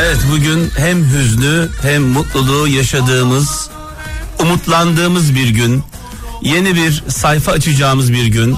Evet bugün hem hüznü hem mutluluğu yaşadığımız, umutlandığımız bir gün. Yeni bir sayfa açacağımız bir gün.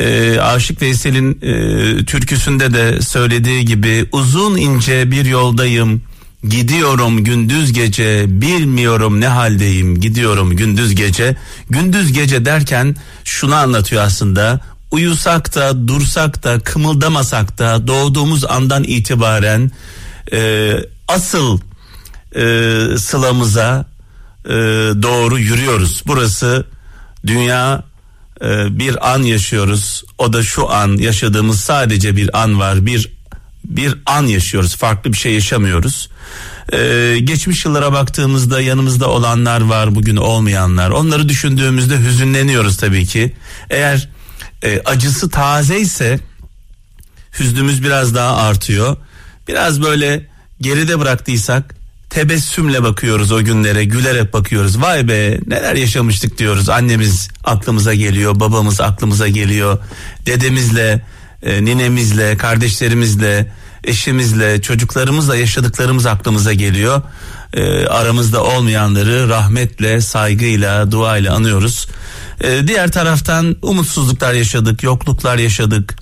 Ee, Aşık Veysel'in e, türküsünde de söylediği gibi uzun ince bir yoldayım. Gidiyorum gündüz gece bilmiyorum ne haldeyim gidiyorum gündüz gece. Gündüz gece derken şunu anlatıyor aslında uyusak da dursak da kımıldamasak da doğduğumuz andan itibaren e, asıl e, sılamıza e, doğru yürüyoruz. Burası dünya e, bir an yaşıyoruz. O da şu an yaşadığımız sadece bir an var. Bir bir an yaşıyoruz. Farklı bir şey yaşamıyoruz. Ee, geçmiş yıllara baktığımızda yanımızda olanlar var, bugün olmayanlar. Onları düşündüğümüzde hüzünleniyoruz tabii ki. Eğer e, acısı taze ise hüznümüz biraz daha artıyor. Biraz böyle geride bıraktıysak tebessümle bakıyoruz o günlere gülerek bakıyoruz. Vay be neler yaşamıştık diyoruz. Annemiz aklımıza geliyor babamız aklımıza geliyor. Dedemizle e, ninemizle kardeşlerimizle eşimizle çocuklarımızla yaşadıklarımız aklımıza geliyor. E, aramızda olmayanları rahmetle saygıyla duayla anıyoruz. E, diğer taraftan umutsuzluklar yaşadık yokluklar yaşadık.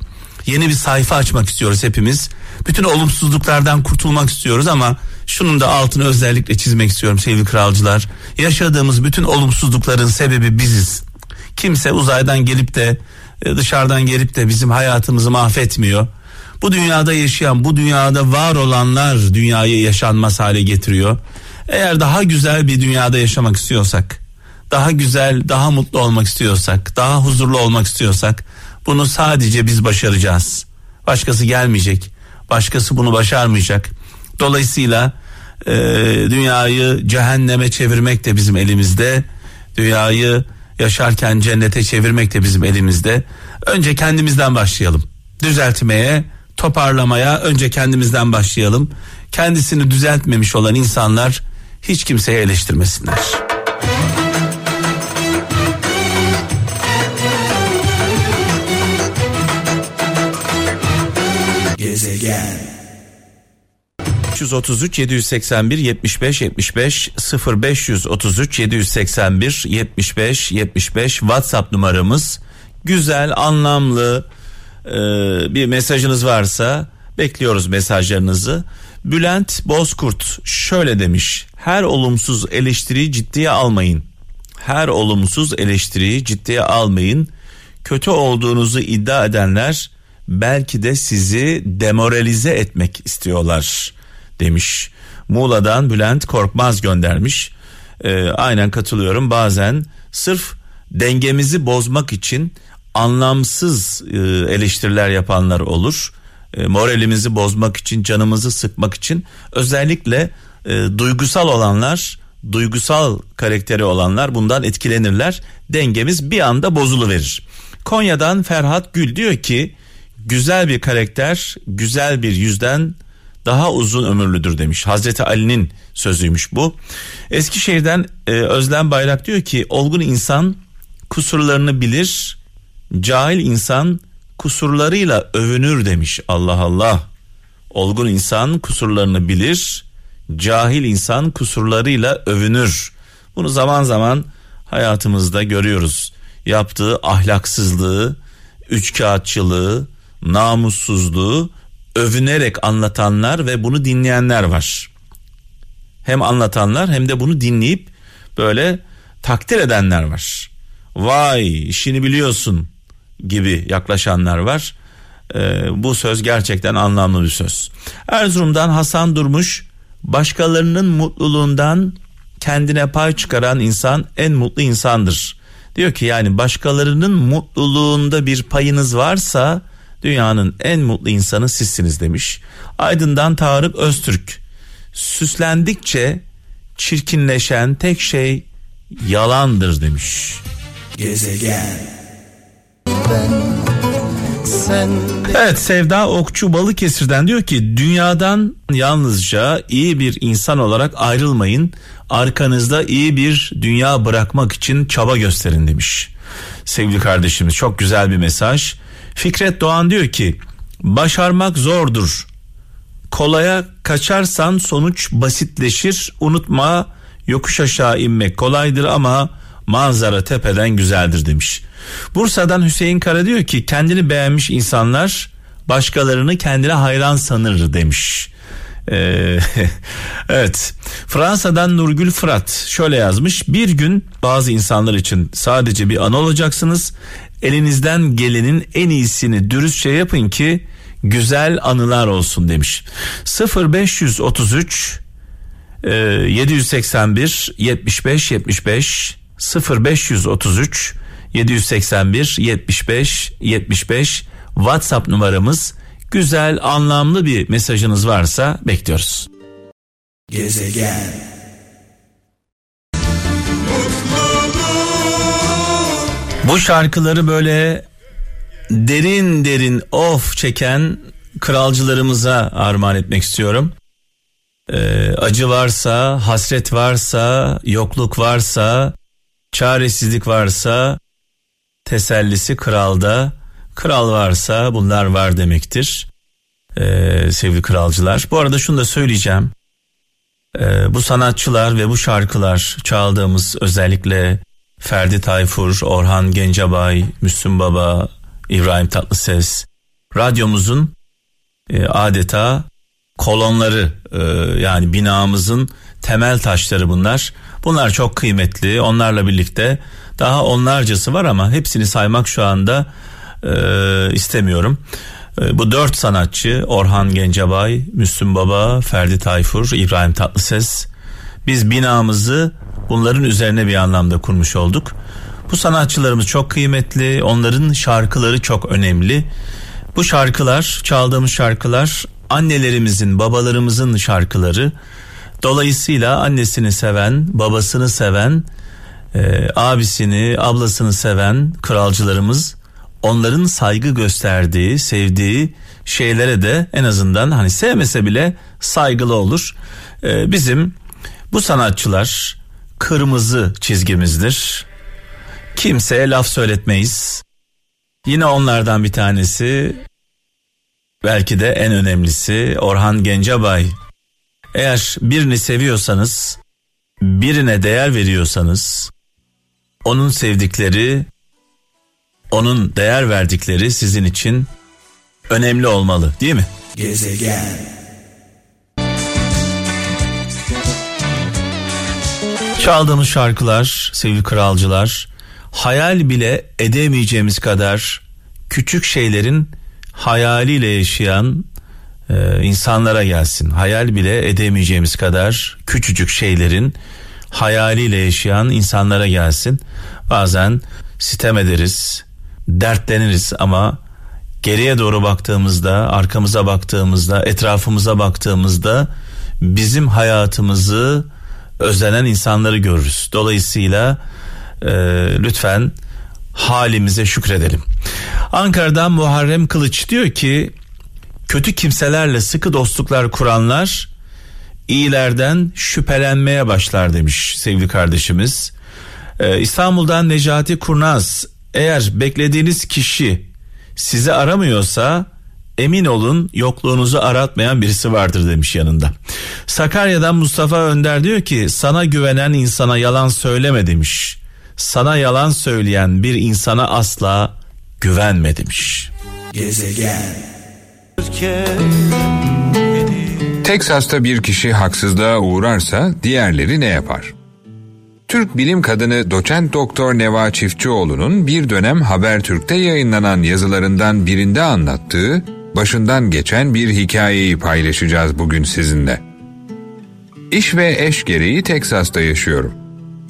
Yeni bir sayfa açmak istiyoruz hepimiz bütün olumsuzluklardan kurtulmak istiyoruz ama şunun da altını özellikle çizmek istiyorum sevgili kralcılar. Yaşadığımız bütün olumsuzlukların sebebi biziz. Kimse uzaydan gelip de e, dışarıdan gelip de bizim hayatımızı mahvetmiyor. Bu dünyada yaşayan, bu dünyada var olanlar dünyayı yaşanmaz hale getiriyor. Eğer daha güzel bir dünyada yaşamak istiyorsak, daha güzel, daha mutlu olmak istiyorsak, daha huzurlu olmak istiyorsak bunu sadece biz başaracağız. Başkası gelmeyecek. Başkası bunu başarmayacak. Dolayısıyla e, dünyayı cehenneme çevirmek de bizim elimizde. Dünyayı yaşarken cennete çevirmek de bizim elimizde. Önce kendimizden başlayalım. Düzeltmeye, toparlamaya önce kendimizden başlayalım. Kendisini düzeltmemiş olan insanlar hiç kimseye eleştirmesinler. Gezegen 533 781 75 75 0533 781 75 75 WhatsApp numaramız. Güzel, anlamlı e, bir mesajınız varsa bekliyoruz mesajlarınızı. Bülent Bozkurt şöyle demiş. Her olumsuz eleştiriyi ciddiye almayın. Her olumsuz eleştiriyi ciddiye almayın. Kötü olduğunuzu iddia edenler belki de sizi demoralize etmek istiyorlar demiş. Muğla'dan Bülent Korkmaz göndermiş. Ee, aynen katılıyorum bazen sırf dengemizi bozmak için anlamsız e, eleştiriler yapanlar olur. E, moralimizi bozmak için, canımızı sıkmak için özellikle e, duygusal olanlar, duygusal karakteri olanlar bundan etkilenirler. Dengemiz bir anda bozuluverir. Konya'dan Ferhat Gül diyor ki güzel bir karakter güzel bir yüzden daha uzun ömürlüdür demiş. Hazreti Ali'nin sözüymüş bu. Eskişehir'den e, Özlem Bayrak diyor ki olgun insan kusurlarını bilir, cahil insan kusurlarıyla övünür demiş. Allah Allah. Olgun insan kusurlarını bilir, cahil insan kusurlarıyla övünür. Bunu zaman zaman hayatımızda görüyoruz. Yaptığı ahlaksızlığı, üçkağıtçılığı, namussuzluğu övünerek anlatanlar ve bunu dinleyenler var. Hem anlatanlar hem de bunu dinleyip böyle takdir edenler var. Vay işini biliyorsun gibi yaklaşanlar var. Ee, bu söz gerçekten anlamlı bir söz. Erzurum'dan Hasan Durmuş başkalarının mutluluğundan kendine pay çıkaran insan en mutlu insandır. Diyor ki yani başkalarının mutluluğunda bir payınız varsa dünyanın en mutlu insanı sizsiniz demiş. Aydın'dan Tarık Öztürk süslendikçe çirkinleşen tek şey yalandır demiş. Gezegen Evet Sevda Okçu Balıkesir'den diyor ki dünyadan yalnızca iyi bir insan olarak ayrılmayın. Arkanızda iyi bir dünya bırakmak için çaba gösterin demiş. Sevgili kardeşimiz çok güzel bir mesaj. Fikret Doğan diyor ki başarmak zordur. kolaya kaçarsan sonuç basitleşir. Unutma yokuş aşağı inmek kolaydır ama manzara tepeden güzeldir demiş. Bursa'dan Hüseyin Kara diyor ki kendini beğenmiş insanlar başkalarını kendine hayran sanır demiş. Ee, evet Fransa'dan Nurgül Fırat şöyle yazmış bir gün bazı insanlar için sadece bir an olacaksınız elinizden gelenin en iyisini dürüstçe yapın ki güzel anılar olsun demiş. 0533 781 75 75 0533 781 75 75 WhatsApp numaramız. Güzel anlamlı bir mesajınız varsa bekliyoruz. Gezegen Bu şarkıları böyle derin derin of çeken kralcılarımıza armağan etmek istiyorum. Ee, acı varsa, hasret varsa, yokluk varsa, çaresizlik varsa tesellisi kralda. Kral varsa bunlar var demektir. Ee, sevgili kralcılar. Bu arada şunu da söyleyeceğim. Ee, bu sanatçılar ve bu şarkılar çaldığımız özellikle Ferdi Tayfur, Orhan Gencebay, Müslüm Baba, İbrahim Tatlıses radyomuzun e, adeta kolonları e, yani binamızın temel taşları bunlar. Bunlar çok kıymetli. Onlarla birlikte daha onlarcası var ama hepsini saymak şu anda e, istemiyorum. E, bu dört sanatçı Orhan Gencebay, Müslüm Baba, Ferdi Tayfur, İbrahim Tatlıses. Biz binamızı bunların üzerine bir anlamda kurmuş olduk. Bu sanatçılarımız çok kıymetli. Onların şarkıları çok önemli. Bu şarkılar, çaldığımız şarkılar annelerimizin, babalarımızın şarkıları. Dolayısıyla annesini seven, babasını seven, e, abisini, ablasını seven kralcılarımız onların saygı gösterdiği, sevdiği şeylere de en azından hani sevmese bile saygılı olur. E, bizim bu sanatçılar kırmızı çizgimizdir. Kimseye laf söyletmeyiz. Yine onlardan bir tanesi belki de en önemlisi Orhan Gencebay. Eğer birini seviyorsanız, birine değer veriyorsanız, onun sevdikleri, onun değer verdikleri sizin için önemli olmalı, değil mi? Gezegen. Çaldığımız şarkılar, sevgili kralcılar, hayal bile edemeyeceğimiz kadar küçük şeylerin hayaliyle yaşayan e, insanlara gelsin. Hayal bile edemeyeceğimiz kadar küçücük şeylerin hayaliyle yaşayan insanlara gelsin. Bazen sitem ederiz, dertleniriz ama geriye doğru baktığımızda, arkamıza baktığımızda, etrafımıza baktığımızda bizim hayatımızı özlenen insanları görürüz. Dolayısıyla e, lütfen halimize şükredelim. Ankara'dan Muharrem Kılıç diyor ki kötü kimselerle sıkı dostluklar kuranlar iyilerden şüphelenmeye başlar demiş sevgili kardeşimiz. Ee, İstanbul'dan Necati Kurnaz eğer beklediğiniz kişi sizi aramıyorsa emin olun yokluğunuzu aratmayan birisi vardır demiş yanında. Sakarya'dan Mustafa Önder diyor ki sana güvenen insana yalan söyleme demiş. Sana yalan söyleyen bir insana asla güvenme demiş. Gezegen. Teksas'ta bir kişi haksızlığa uğrarsa diğerleri ne yapar? Türk bilim kadını doçent doktor Neva Çiftçioğlu'nun bir dönem Habertürk'te yayınlanan yazılarından birinde anlattığı başından geçen bir hikayeyi paylaşacağız bugün sizinle. İş ve eş gereği Teksas'ta yaşıyorum.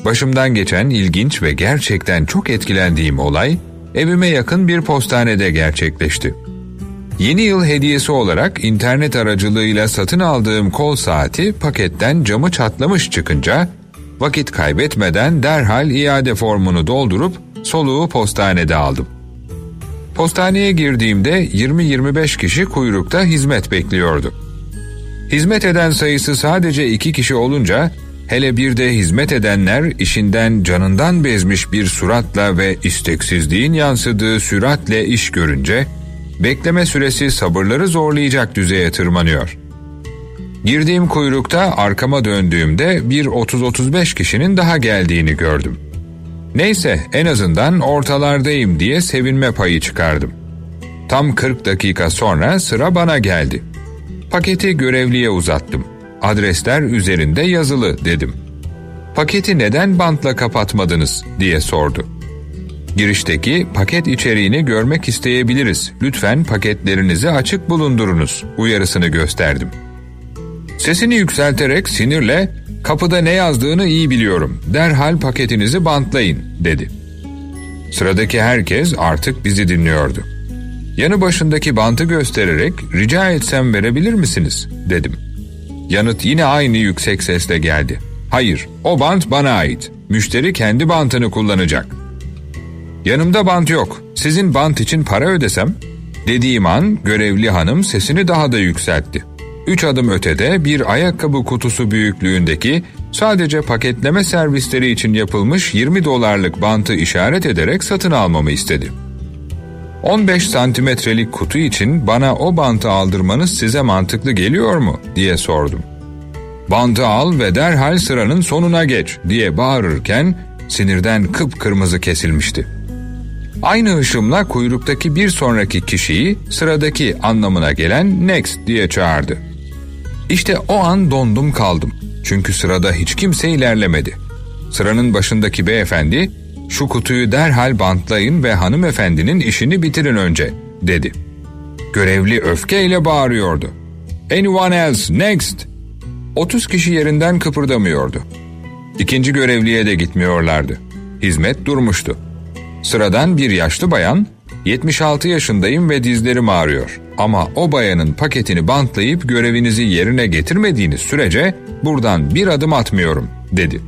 Başımdan geçen ilginç ve gerçekten çok etkilendiğim olay evime yakın bir postanede gerçekleşti. Yeni yıl hediyesi olarak internet aracılığıyla satın aldığım kol saati paketten camı çatlamış çıkınca vakit kaybetmeden derhal iade formunu doldurup soluğu postanede aldım. Postaneye girdiğimde 20-25 kişi kuyrukta hizmet bekliyordu. Hizmet eden sayısı sadece iki kişi olunca hele bir de hizmet edenler işinden canından bezmiş bir suratla ve isteksizliğin yansıdığı süratle iş görünce bekleme süresi sabırları zorlayacak düzeye tırmanıyor. Girdiğim kuyrukta arkama döndüğümde bir 30-35 kişinin daha geldiğini gördüm. Neyse en azından ortalardayım diye sevinme payı çıkardım. Tam 40 dakika sonra sıra bana geldi. Paketi görevliye uzattım. Adresler üzerinde yazılı dedim. Paketi neden bantla kapatmadınız diye sordu. Girişteki paket içeriğini görmek isteyebiliriz. Lütfen paketlerinizi açık bulundurunuz uyarısını gösterdim. Sesini yükselterek sinirle kapıda ne yazdığını iyi biliyorum. Derhal paketinizi bantlayın dedi. Sıradaki herkes artık bizi dinliyordu. Yanı başındaki bantı göstererek rica etsem verebilir misiniz dedim. Yanıt yine aynı yüksek sesle geldi. Hayır, o bant bana ait. Müşteri kendi bantını kullanacak. Yanımda bant yok. Sizin bant için para ödesem? Dediğim an görevli hanım sesini daha da yükseltti. Üç adım ötede bir ayakkabı kutusu büyüklüğündeki sadece paketleme servisleri için yapılmış 20 dolarlık bantı işaret ederek satın almamı istedi. 15 santimetrelik kutu için bana o bantı aldırmanız size mantıklı geliyor mu diye sordum. Bantı al ve derhal sıranın sonuna geç diye bağırırken sinirden kıpkırmızı kesilmişti. Aynı ışımla kuyruktaki bir sonraki kişiyi sıradaki anlamına gelen next diye çağırdı. İşte o an dondum kaldım. Çünkü sırada hiç kimse ilerlemedi. Sıranın başındaki beyefendi şu kutuyu derhal bantlayın ve hanımefendinin işini bitirin önce dedi. Görevli öfkeyle bağırıyordu. Anyone else next 30 kişi yerinden kıpırdamıyordu. İkinci görevliye de gitmiyorlardı. Hizmet durmuştu. Sıradan bir yaşlı bayan, 76 yaşındayım ve dizlerim ağrıyor. Ama o bayanın paketini bantlayıp görevinizi yerine getirmediğiniz sürece buradan bir adım atmıyorum, dedi.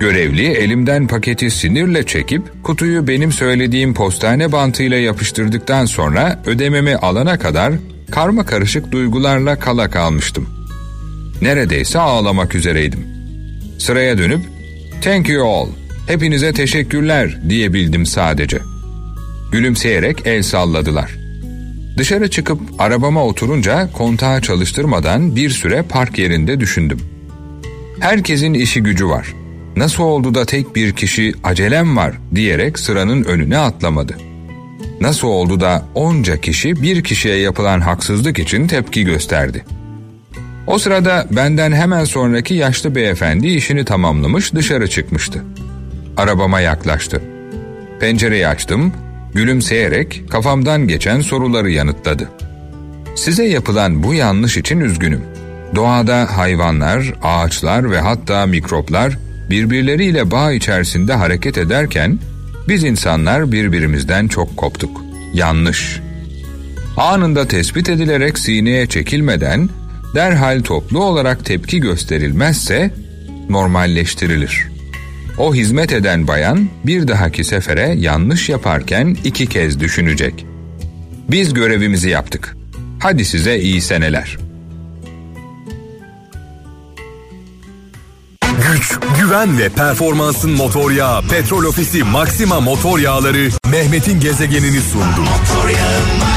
Görevli elimden paketi sinirle çekip kutuyu benim söylediğim postane bantıyla yapıştırdıktan sonra ödememi alana kadar karma karışık duygularla kala kalmıştım. Neredeyse ağlamak üzereydim. Sıraya dönüp "Thank you all. Hepinize teşekkürler." diyebildim sadece. Gülümseyerek el salladılar. Dışarı çıkıp arabama oturunca kontağı çalıştırmadan bir süre park yerinde düşündüm. Herkesin işi gücü var. Nasıl oldu da tek bir kişi acelem var diyerek sıranın önüne atlamadı. Nasıl oldu da onca kişi bir kişiye yapılan haksızlık için tepki gösterdi. O sırada benden hemen sonraki yaşlı beyefendi işini tamamlamış dışarı çıkmıştı. Arabama yaklaştı. Pencereyi açtım, gülümseyerek kafamdan geçen soruları yanıtladı. Size yapılan bu yanlış için üzgünüm. Doğada hayvanlar, ağaçlar ve hatta mikroplar birbirleriyle bağ içerisinde hareket ederken biz insanlar birbirimizden çok koptuk. Yanlış. Anında tespit edilerek sineye çekilmeden derhal toplu olarak tepki gösterilmezse normalleştirilir. O hizmet eden bayan bir dahaki sefere yanlış yaparken iki kez düşünecek. Biz görevimizi yaptık. Hadi size iyi seneler. Güç, güven ve performansın motor yağı Petrol Ofisi Maxima Motor Yağları Mehmet'in gezegenini sundu. Motor yağı